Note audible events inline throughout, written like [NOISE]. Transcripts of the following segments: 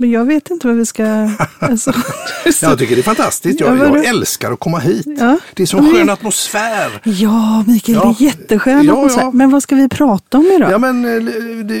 Men jag vet inte vad vi ska... [LAUGHS] Alltså, Jag tycker det är fantastiskt. Ja, Jag, jag älskar att komma hit. Ja. Det är som skön atmosfär. Ja, Mikael, Ja. det är jätteskön Ja, atmosfär. ja. Men vad ska vi prata om idag? Ja, men eh, det,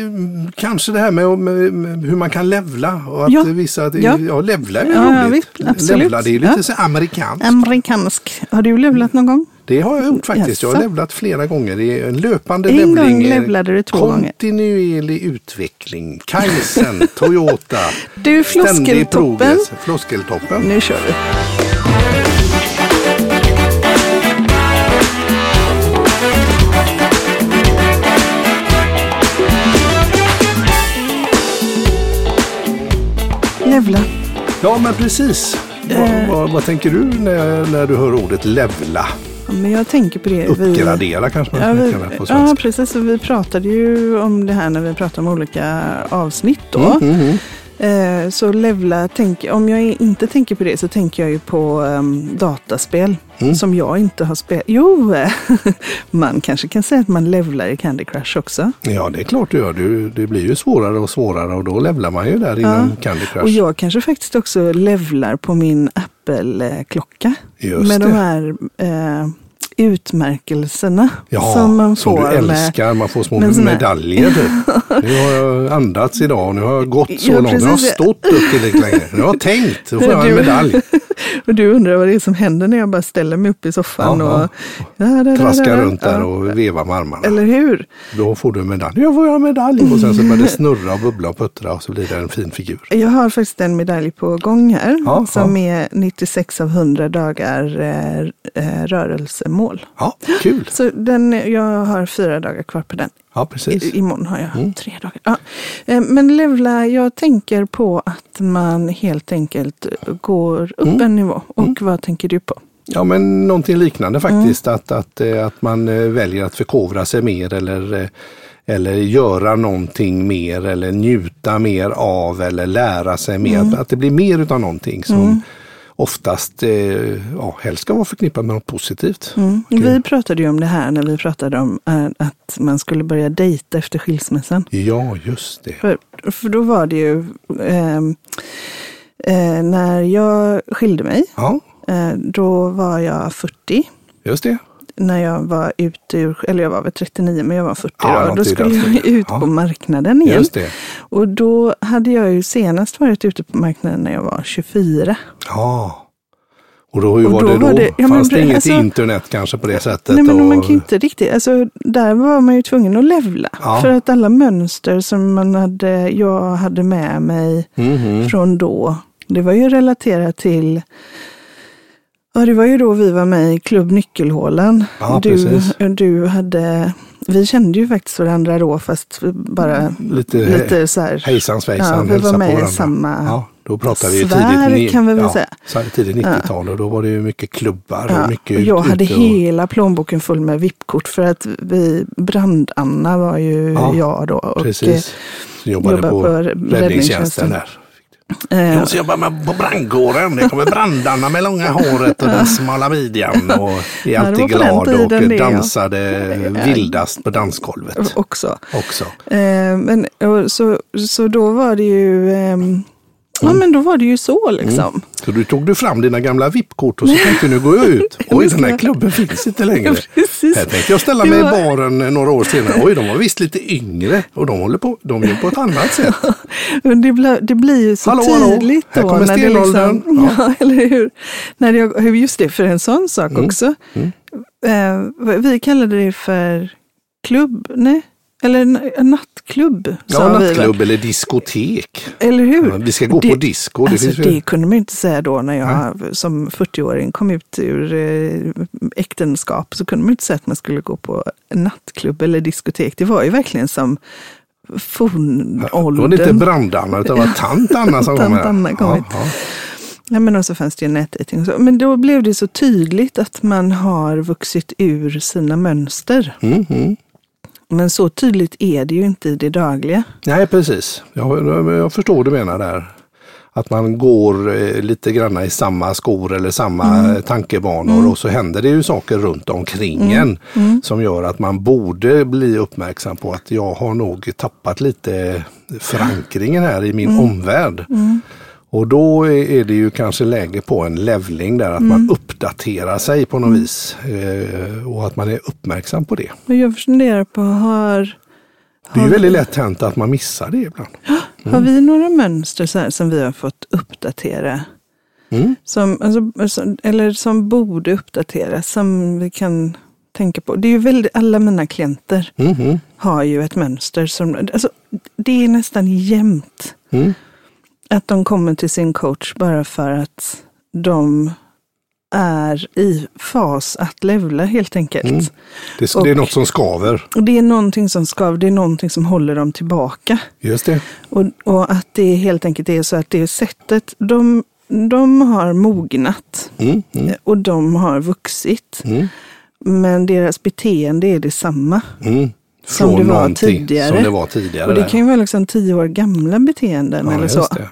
kanske det här med, med, med hur man kan levla och att Ja. vissa, ja, Ja. ja levla är Ja, ja, roligt. visst, absolut. Levla, det är lite Ja. så amerikanskt. Amerikansk. Har du levlat någon gång? Det har jag gjort faktiskt. Jag har levlat flera gånger. Det är en löpande En levling. gång levlade du två gånger. Kontinuerlig utveckling. Kajsen, [LAUGHS] Toyota. Du, floskeltoppen. Floskeltoppen. Nu kör vi. Levla. Ja, men precis. Eh. Vad, vad, vad tänker du när, när du hör ordet levla? Ja, Men jag tänker på det. Uppgradera kanske man Ja, vi, kalla det på ja, svenska. precis. Och vi pratade ju om det här när vi pratade om olika avsnitt då. Mm, mm, mm. Eh, så levla, tänk, om jag inte tänker på det så tänker jag ju på um, dataspel Mm. som jag inte har spelat. Jo, [LAUGHS] man kanske kan säga att man levlar i Candy Crush också. Ja, det är klart du gör. Du, det blir ju svårare och svårare och då levlar man ju där inom Candy Crush. Och jag kanske faktiskt också levlar på min Apple-klocka. Just Med det. de här eh, utmärkelserna Ja, som man som får. du med, älskar. Man får små med medaljer. Du. [LAUGHS] Nu har jag andats idag. Nu har jag gått så Ja, långt. Nu har jag stått upp tillräckligt länge. Nu har jag tänkt. Då får jag en Du- medalj. [LAUGHS] Och du undrar vad det är som händer när jag bara ställer mig upp i soffan Ja, och Traskar runt där och vevar med armarna. Eller hur? Då får du en medalj. Jag får en medalj. Och sen så börjar det snurra och bubbla och puttra och så blir det en fin figur. Jag har faktiskt en medalj på gång här som är 96 av 100 dagar eh, eh, rörelsemål. Ja, kul. Så den, jag har fyra dagar kvar på den. Ja, precis. I, imorgon har jag Mm. tre dagar. Ja. Eh, Men levla, jag tänker på att man helt enkelt går upp Mm. en nivå. Och vad tänker du på? Ja, men någonting liknande faktiskt. Mm. Att, att, eh, att man eh, väljer att förkovra sig mer eller, eller göra någonting mer eller njuta mer av eller lära sig mer. Mm. Att, det blir mer utav någonting som oftast eh, ja, helst ska vara förknippat med något positivt. Mm. Vi pratade ju om det här när vi pratade om eh, att man skulle börja dejta efter skilsmässan. Ja, just det. För, för då var det ju ehm, eh, när jag skilde mig, Ja, eh, då var jag 40. just det. När jag var ute ur, eller jag var väl 39 men jag var 40 Ja, då. Då skulle jag ut Ja. på marknaden igen. Och då hade jag ju senast varit ute på marknaden när jag var 24. Ja. Och då, hur Och var då det då? var det- ja, men Fanns det inget alltså- internet kanske på det sättet? Nej men och, man kan inte riktigt, alltså där var man ju tvungen att levla. Ja. För att alla mönster som man hade, jag hade med mig Mhm. från då, det var ju relaterat till Ja, det var ju då vi var med i Klubb Nyckelhålan. Ja, du, precis. du hade, vi kände ju faktiskt varandra då, fast bara Lite, lite så här. hejsan Ja, svejsan, vi hälsa var med på i varandra. samma Ja, då pratade vi sfär, tidigt, kan vi väl ja, säga. tidigt 90-tal och då var det ju mycket klubbar Ja, och mycket jag ut- hade och- hela plånboken full med VIP-kort för att vi, Brand-Anna var ju Ja, jag då. Och, Precis. Jobbade jobbar på, på räddningstjänsten. där. Eh, Jag jobbar på brandkåren. Det kommer brandarna med långa håret och den smala midjan och är alltid glad och ja. dansade vildast på dansgolvet också. också. Eh, men, så, så då var det ju, ehm, ja Mm. men då var det ju så liksom. Så du tog du fram dina gamla VIP-kort och så tänkte nu går jag ut. [LAUGHS] Oj, den här klubben finns inte längre. [LAUGHS] Precis. Här tänkte jag ställa mig i var- baren några år senare. Oj, de var visst lite yngre och de håller på, de gör på ett annat sätt. [LAUGHS] Men det, blir, det blir ju så Hallå, hallå, tydligt här då. kommer när det stenåldern. liksom, Ja. ja. eller hur? När jag, just det, för en sån sak Mm. också. Eh, vi kallade det för klubb, nej? Eller en, en nattklubb. Ja, vi väl. nattklubb eller diskotek. Eller hur? Ja, vi ska gå på disco, det Alltså, det kunde man ju inte säga då när jag som 40-åring kom ut ur eh, äktenskap. Så kunde man inte säga att man skulle gå på en nattklubb eller diskotek. Det var ju verkligen som Det var inte fornåldern. brandarna utan det var [LAUGHS] tant Anna som kom Tant med. Kom hit. ja. Ja, men också fanns det ju nätdating så. Men då blev det så tydligt att man har vuxit ur sina mönster. Mm, mm. Men så tydligt är det ju inte i det dagliga. Nej, precis. Jag, jag förstår vad du menar där. Att man går eh, lite grann i samma skor eller samma Mm. eh, tankebanor och så händer det ju saker runt omkring Mm. en som gör att man borde bli uppmärksam på att jag har nog tappat lite förankringen här i min Mm. omvärld. Och då är det ju kanske läge på en levling där, att Mm. man uppdaterar sig på något vis. Eh, och att man är uppmärksam på det. Och jag funderar på, har, Det är har, väldigt lätt hänt att man missar det ibland. har vi några mönster här som vi har fått uppdatera? Mm. Som, alltså, som- eller som borde uppdateras, som vi kan tänka på. Det är ju väldigt, alla mina klienter Mhm. har ju ett mönster som, alltså, det är nästan jämnt Mm. Att de kommer till sin coach bara för att de är i fas att levla helt enkelt. Mm. Det, Och- det är något som skaver. Och det är någonting som skav, det är någonting som håller dem tillbaka. Just det. Och, och att det helt enkelt är så att det är sättet, de, de har mognat Mm. Mm. och de har vuxit. Mm. Men deras beteende är detsamma. Mm. Som det var tidigare. Som det var tidigare. Och det där. kan ju vara liksom tio år gamla beteenden Ja, eller så. det.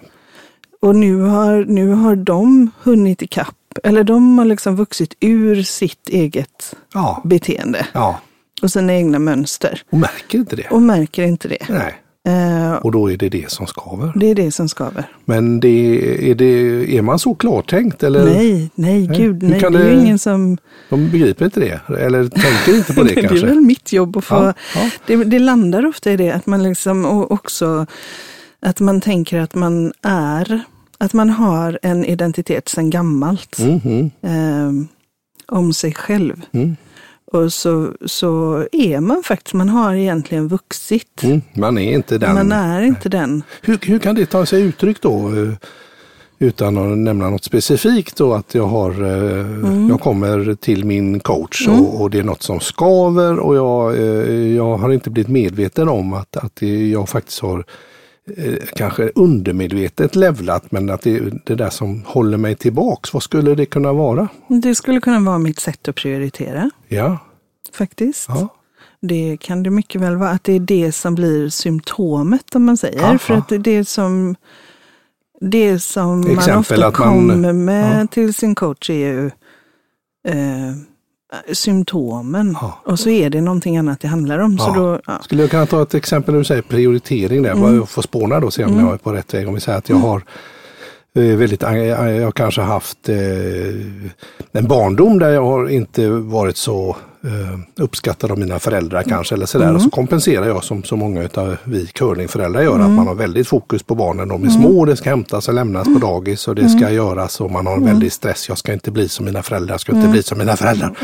Och nu har, nu har de hunnit ikapp. Eller de har liksom vuxit ur sitt eget Ja. beteende ja, och sina egna mönster. och märker inte det. Och märker inte det. Nej. Eh, Och då är det det som skaver. det är det som skaver. Men det, är, det, är man så klartänkt? Eller Nej, nej, gud, nej. Det är ju ingen som... De begriper inte det? Eller tänker inte på [LAUGHS] det det är kanske? väl mitt jobb att få... Ja, ja. Det, det landar ofta i det att man liksom och också att man tänker att man är, att man har en identitet sedan gammalt Mhm. eh, om sig själv. Mm. Och så, så är man faktiskt, man har egentligen vuxit. Mm. Man är inte den. Man är inte den. Hur, hur kan det ta sig uttryck då? eh, Utan att nämna något specifikt då att jag har, eh, Mm. jag kommer till min coach och, och det är något som skaver och jag, eh, jag har inte blivit medveten om att, att jag faktiskt har kanske undermedvetet levlat men att det är det där som håller mig tillbaks. Vad skulle det kunna vara? Det skulle kunna vara mitt sätt att prioritera Ja, faktiskt. ja. Det kan det mycket väl vara, att det är det som blir symptomet om man säger. Aha. För att det är det som, det som man Exempel ofta att man- kommer med ja. till sin coach är ju eh, symptomen. Ja. Och så är det någonting annat det handlar om. Så Ja. då, ja. Skulle jag kunna ta ett exempel när du säger prioritering där, vad jag får spåna då, se om jag är på rätt väg. Om vi säger att jag har eh, väldigt, jag har kanske haft eh, en barndom där jag har inte varit så eh, uppskattad av mina föräldrar kanske eller sådär. Och så kompenserar jag som så många av vi curlingföräldrar gör, att man har väldigt fokus på barnen. De är små, det ska hämtas och lämnas på dagis och det ska göras och man har en väldig stress. Jag ska inte bli som mina föräldrar, jag ska inte bli som mina föräldrar.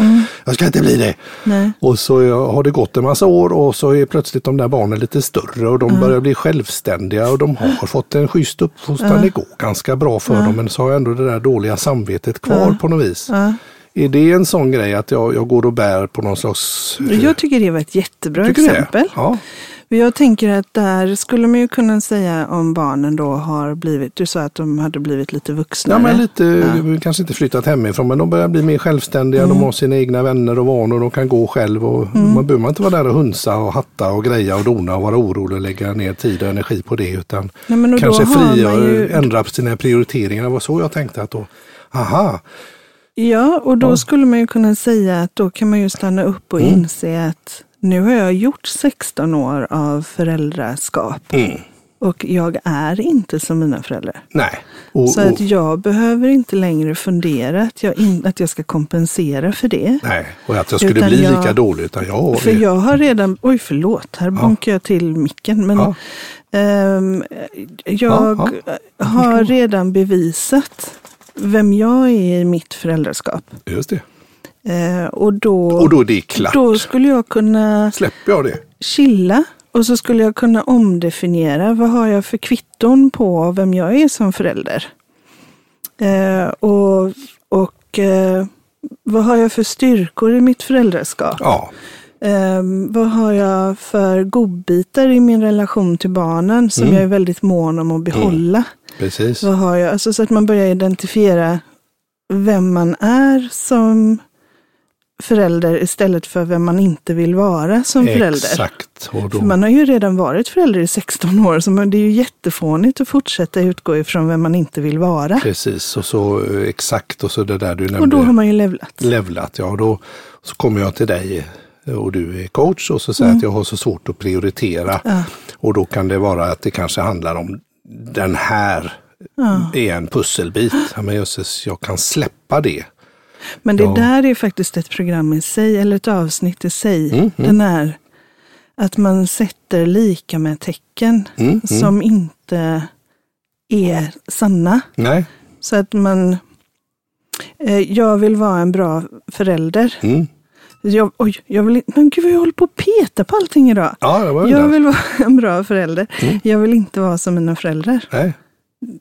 Jag ska inte bli det. Nej. Och så har det gått en massa år och så är plötsligt de där barnen lite större och de börjar bli självständiga och de har fått en schysst uppfostran. Det går ganska bra för dem men så har jag ändå det där dåliga samvetet kvar på något vis. Ja. Är det en sån grej att jag, jag går och bär på någon slags... Jag tycker det var ett jättebra Tycker exempel. Ja. Jag tänker att där skulle man ju kunna säga om barnen då har blivit, du sa att de hade blivit lite vuxnare. Ja, men lite, kanske inte flyttat hemifrån men de börjar bli mer självständiga. Mm. De har sina egna vänner och vanor. De kan gå själv. Och Man behöver inte vara där och hunsa och hatta och greja och dona och vara orolig och lägga ner tid och energi på det. Utan Nej, kanske fria ju- ändra på sina prioriteringar. Det var så jag tänkte att då, aha, Ja, och då Ja. skulle man ju kunna säga att då kan man ju stanna upp och Mm. inse att nu har jag gjort 16 år av föräldraskap mm, och jag är inte som mina föräldrar. nej. Och, Så att jag behöver inte längre fundera att jag, in, att jag ska kompensera för det. nej, och att jag skulle Utan bli jag- lika dålig. Utan jag har För det. jag har redan, oj förlåt, här bonkar jag till micken. Men Ja. ehm, jag Ja, har redan bevisat vem jag är i mitt föräldraskap. Just det. Eh, och då, Och då är det klart. då skulle jag kunna Släpper jag det. chilla och så skulle jag kunna omdefiniera vad har jag för kvitton på vem jag är som förälder. Eh, och och eh, vad har jag för styrkor i mitt föräldraskap? Ja, Eh, vad har jag för godbitar i min relation till barnen som Mm. jag är väldigt mån om att behålla? Precis. Vad har jag? Alltså så att man börjar identifiera vem man är som förälder istället för vem man inte vill vara som förälder. Exakt. För man har ju redan varit förälder i 16 år, så det är ju jättefånigt att fortsätta utgå ifrån vem man inte vill vara. Precis, och så eh, exakt och så det där du nämnde. Och då har man ju levlat. levlat. Ja, och då så kommer jag till dig och du är coach och så säger mm. att jag har så svårt att prioritera. Ja. Och då kan det vara att det kanske handlar om den här ja. är en pusselbit. Men jösses, jag kan släppa det. Men det ja. där är faktiskt ett program i sig, eller ett avsnitt i sig. Mm, mm. Den här att man sätter lika med tecken mm, mm. som inte är sanna. Nej. Så att man, eh, jag vill vara en bra förälder. Jag, oj, jag vill men gud vad jag håller på att peta på allting idag. Ja, det var jag vill vara [LAUGHS] en bra förälder. Mm. Jag vill inte vara som mina föräldrar. Nej.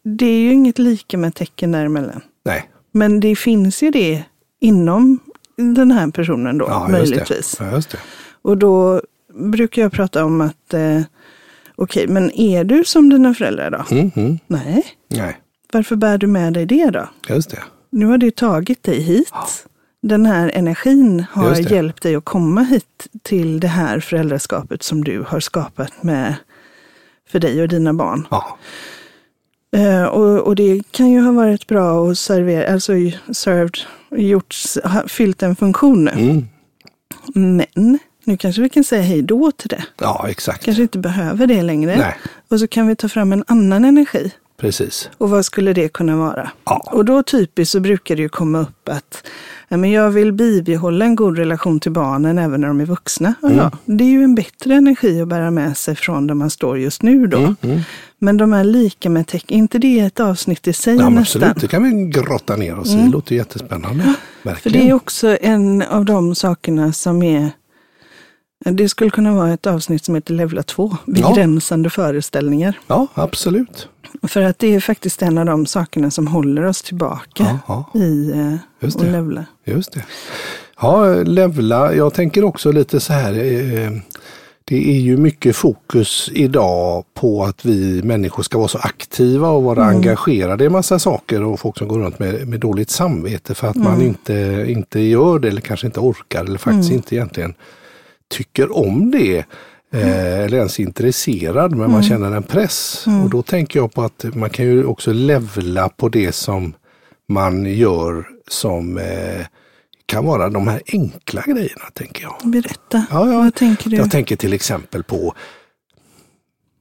Det är ju inget lika med tecken däremellan. Nej. Men det finns ju det inom den här personen då, ja, möjligtvis. Det. Ja, just det. Och då brukar jag prata om att eh, okej, okay, men är du som dina föräldrar då? Mm, mm. Nej. Nej. Varför bär du med dig det då? Just det. Nu har du tagit dig hit. Den här energin har hjälpt dig att komma hit till det här föräldraskapet som du har skapat med för dig och dina barn. Ja. Uh, och, och, det kan ju ha varit bra att servera, alltså served, gjort, fyllt en funktion nu. Mm. Men nu kanske vi kan säga hej då till det. Ja, exakt. Kanske inte behöver det längre. Nej. Och så kan vi ta fram en annan energi. Precis. Och vad skulle det kunna vara? Ja. Och då typiskt så brukar det ju komma upp att ja, men jag vill bibehålla en god relation till barnen även när de är vuxna. Mm. Ja, det är ju en bättre energi att bära med sig från där man står just nu då. Mm. Mm. Men de är lika med tecken, inte det ett avsnitt i sig ja, nästan? Absolut, det kan vi grotta ner oss i. Mm. Det låter jättespännande. Ja, för det är också en av de sakerna som är det skulle kunna vara ett avsnitt som heter Levla 2, begränsande ja. föreställningar. Ja, absolut. För att det är faktiskt en av de sakerna som håller oss tillbaka ja, ja. i eh, Just att levla. Just det. Ja, levla. Jag tänker också lite så här. Eh, det är ju mycket fokus idag på att vi människor ska vara så aktiva och vara mm. engagerade i massa saker och folk som går runt med, med dåligt samvete för att mm. man inte, inte gör det eller kanske inte orkar eller faktiskt mm. inte egentligen tycker om det eh, eller ens intresserad men mm. man känner en press. Mm. Och då tänker jag på att man kan ju också levla på det som man gör som eh, kan vara de här enkla grejerna, tänker jag. Berätta, ja, ja, vad tänker du? Jag tänker till exempel på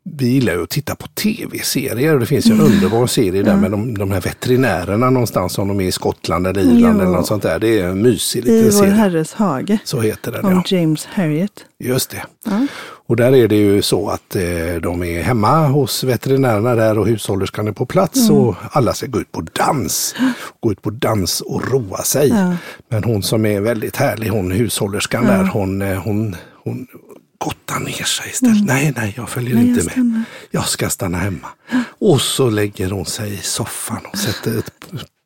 vi gillar ju att titta på tv-serier. Det finns ju en mm. underbar serie där med de, de här veterinärerna någonstans som de är i Skottland eller Irland jo. eller något sånt där. Det är en mysig liten I serie. I vår herres hage. Så heter den Om ja. James Harriet. Just det. Ja. Och där är det ju så att eh, de är hemma hos veterinärerna där och hushållerskan är på plats mm. och alla ska gå ut på dans. Gå ut på dans och roa sig. Ja. Men hon som är väldigt härlig, hon hushållerskan där, hon, eh, hon, hon gottar ner sig istället. Mm. Nej, nej, jag följer nej, inte jag med. Jag ska stanna hemma. Och så lägger hon sig i soffan och sätter,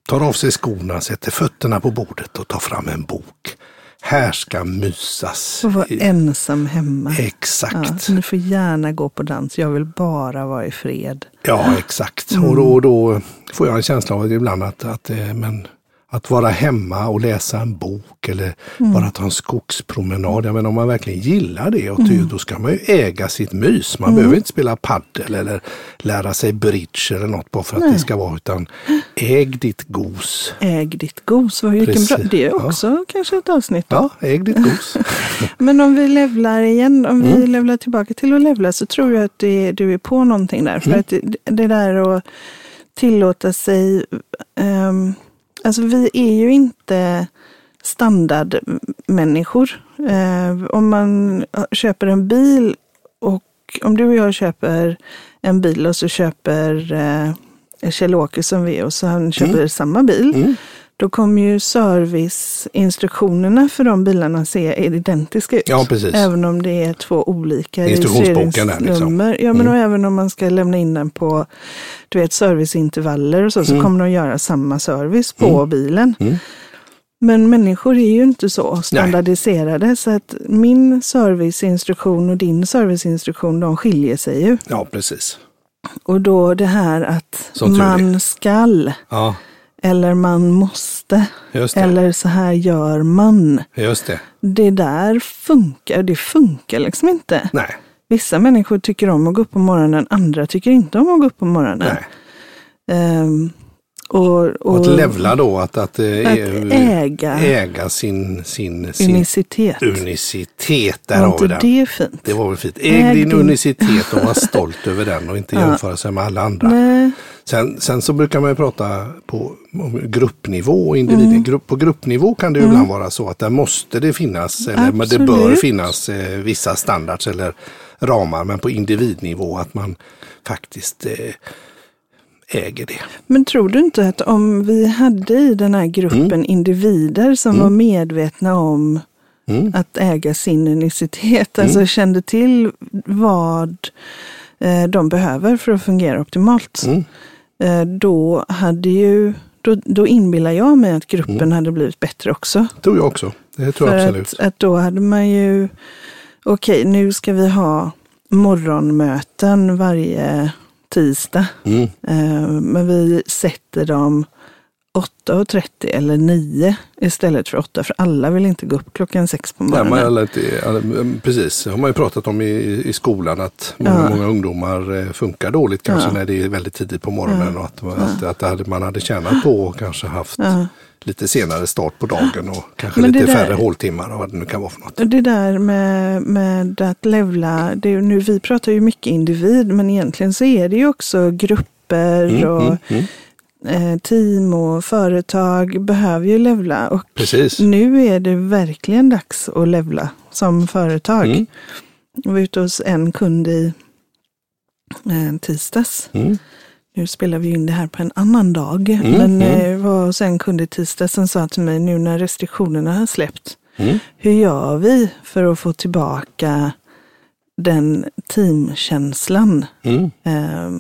tar av sig skorna, sätter fötterna på bordet och tar fram en bok. Här ska mysas. Och vara ensam hemma. Exakt. Ja, du får gärna gå på dans, jag vill bara vara i fred. Ja, exakt. Mm. Och, då, och då får jag en känsla av att ibland att, att eh, men, att vara hemma och läsa en bok eller mm. bara ta en skogspromenad. Jag menar, om man verkligen gillar det, och mm. då ska man ju äga sitt mys. Man mm. behöver inte spela paddel eller lära sig bridge eller något bara för att Nej. det ska vara, utan äg ditt gos. Äg ditt gos, vad vilken bra, det är också ja. kanske ett avsnitt. Ja, äg ditt gos. [LAUGHS] Men om vi levlar igen, om vi mm. levlar tillbaka till att levla så tror jag att det, du är på någonting där. För mm. att det, det där att tillåta sig um, Alltså vi är ju inte standardmänniskor. Eh, om man köper en bil och om du och jag köper en bil och så köper eh, Kjell-Åke som vi är och så han köper mm. samma bil. Mm. Då kommer ju serviceinstruktionerna för de bilarna se identiska ut. Ja, precis. Även om det är två olika registreringsnummer. Liksom. Ja, men mm. även om man ska lämna in den på du vet, serviceintervaller och så, så mm. kommer de göra samma service på mm. bilen. Mm. Men människor är ju inte så standardiserade Nej. så att min serviceinstruktion och din serviceinstruktion de skiljer sig ju. Ja, precis. Och då det här att man skall. Ja. Eller man måste. Eller så här gör man. Just det. Det där funkar, det funkar liksom inte. Nej. Vissa människor tycker om att gå upp på morgonen, andra tycker inte om att gå upp på morgonen. Um, Och, Och att levla då, att, att, eh, att äga äga sin, sin, sin unicitet. unicitet. Där Var inte den. det fint? Det var väl fint. Äg, Äg din din- unicitet och var [LAUGHS] stolt över den och inte Ja. jämföra sig med alla andra. Nej, Sen, sen så brukar man ju prata på gruppnivå och individ. Mm. Grupp, på gruppnivå kan det ju ibland vara så att där måste det finnas, eller men det bör Absolut. finnas eh, vissa standards eller ramar. Men på individnivå att man faktiskt eh, äger det. Men tror du inte att om vi hade i den här gruppen Mm. individer som var medvetna om Mm. att äga sin unicitet, alltså kände till vad eh, de behöver för att fungera optimalt, Mm. eh, då hade ju då, då inbillar jag mig att gruppen Mm. hade blivit bättre också. tror jag också. Det tror jag absolut. att, att då hade man ju, okej nu ska vi ha morgonmöten varje tisdag. Mm. Eh, Men vi sätter dem 8.30 eller 9 istället för 8. För alla vill inte gå upp klockan 6 på Ja, morgonen. man, eller, inte- eller, precis, det har man ju pratat om i, i skolan att många, Ja. många ungdomar eh, funkar dåligt kanske Ja. när det är väldigt tidigt på morgonen och att, att, att hade, man hade tjänat på och kanske haft Ja. lite senare start på dagen och kanske Men lite där- färre håltimmar och vad det nu kan vara för något. Det där med, med att levla, det är, nu, vi pratar ju mycket individ, men egentligen så är det ju också grupper Mm, och mm, mm. Team och företag behöver ju levla. Och Precis. nu är det verkligen dags att levla som företag. Mm. Jag var ute hos en kund i eh, tisdags. Mm. Nu spelar vi in det här på en annan dag. Mm, men mm. eh, var hos en kund i tisdags som sa till mig nu när restriktionerna har släppt. Mm. Hur gör vi för att få tillbaka den teamkänslan? Eh,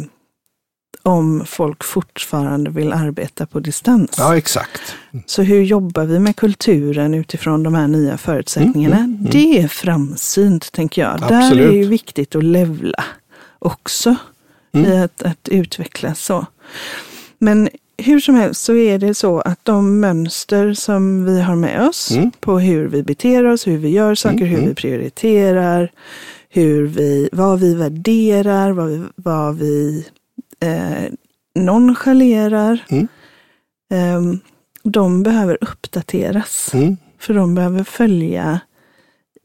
om folk fortfarande vill arbeta på distans. Ja, exakt. Så hur jobbar vi med kulturen utifrån de här nya förutsättningarna? Mm, mm, mm. Det är framsynt, tänker jag. Där är Absolut. det ju viktigt att levla också Mm. i att, att utvecklas så. Men hur som helst så är det så att de mönster som vi har med oss Mm. på hur vi beter oss, hur vi gör saker, Mm, hur mm. vi prioriterar, hur vi, vad vi värderar, vad vi, vad vi eh, nonchalerar. Mm. Ehm, de behöver uppdateras. Mm. För de behöver följa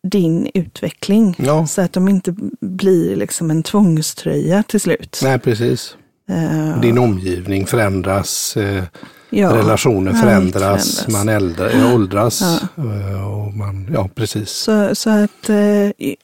din utveckling. Ja, Så att de inte blir liksom en tvångströja till slut. nej precis. Eh, Din omgivning förändras, eh, ja, relationer förändras, förändras. man äldre, åldras. Ja. eh, Och man, ja, precis. Så, så att... eh,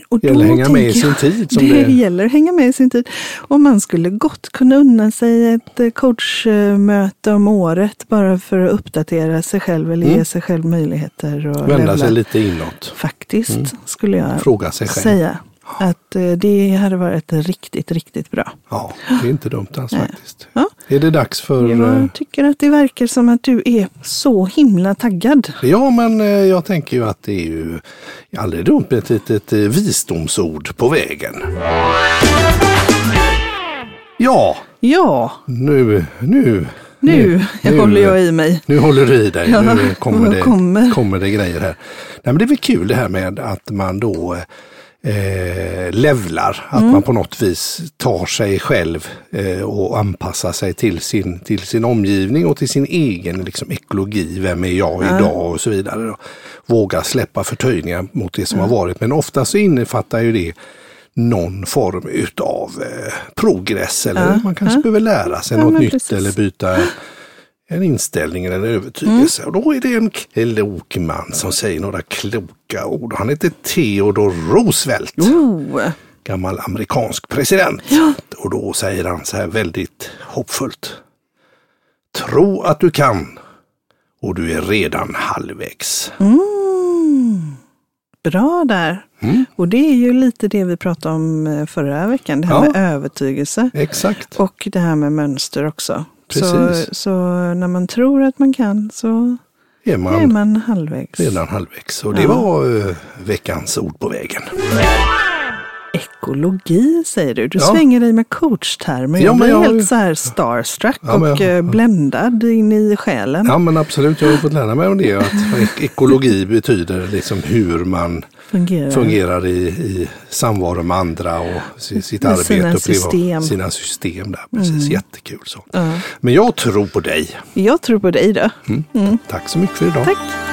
Och Det gäller att hänga med i sin tid. Som [LAUGHS] det, det, gäller att hänga med i sin tid. Och man skulle gott kunna unna sig ett eh, coachmöte om året bara för att uppdatera sig själv eller Mm. ge sig själv möjligheter. Och vända levla. sig lite inåt. Faktiskt Mm. skulle jag Fråga sig själv. säga att eh, det hade varit riktigt, riktigt bra. Ja, det är inte dumt alls Nej. faktiskt. Ja. Är det dags för... eh, Jag tycker att det verkar som att du är så himla taggad. Ja, men eh, jag tänker ju att det är ju aldrig dumt med ett litet eh, visdomsord på vägen. Ja, Ja, nu, nu, nu, nu- [LAUGHS] håller jag i mig. nu håller du i dig. Ja, nu kommer det, kommer? kommer det grejer här. Nej, men det är väl kul det här med att man då eh, levlar. Att Mm. man på något vis tar sig själv eh, och anpassar sig till sin, till sin omgivning och till sin egen liksom, ekologi. Vem är jag idag och så vidare. Då. Våga släppa förtöjningar mot det som har varit. Men ofta så innefattar ju det någon form utav eh, progress eller man kanske behöver lära sig Ja, något nytt precis. eller byta en inställning eller en övertygelse. Mm. Och då är det en klok man som säger några kloka ord. Han heter Theodore Roosevelt, Oh, gammal amerikansk president. Och då säger han så här väldigt hoppfullt. Tro att du kan och du är redan halvvägs. mm. Bra där. Mm. Och det är ju lite det vi pratade om eh, förra veckan, det här Ja. med övertygelse. Exakt. Och det här med mönster också. Så, Precis. så när man tror att man kan så Är är man man halvvägs. redan halvvägs. Och det Ja. var eh, veckans ord på vägen. Ekologi säger du. Du Ja. svänger dig med coachtermer. Ja, Jag blir jag ju- helt så här starstruck Ja, och jag- eh, bländad in i själen. Ja men absolut, jag har fått lära mig om det. Att ek- ekologi betyder liksom hur man Fungerar. fungerar i, i samvaro med andra och si- sitt Med arbete. sina och system. Sina system där. Precis, jättekul så. Men jag tror på dig. Jag tror på dig då. Tack så mycket för idag. Tack.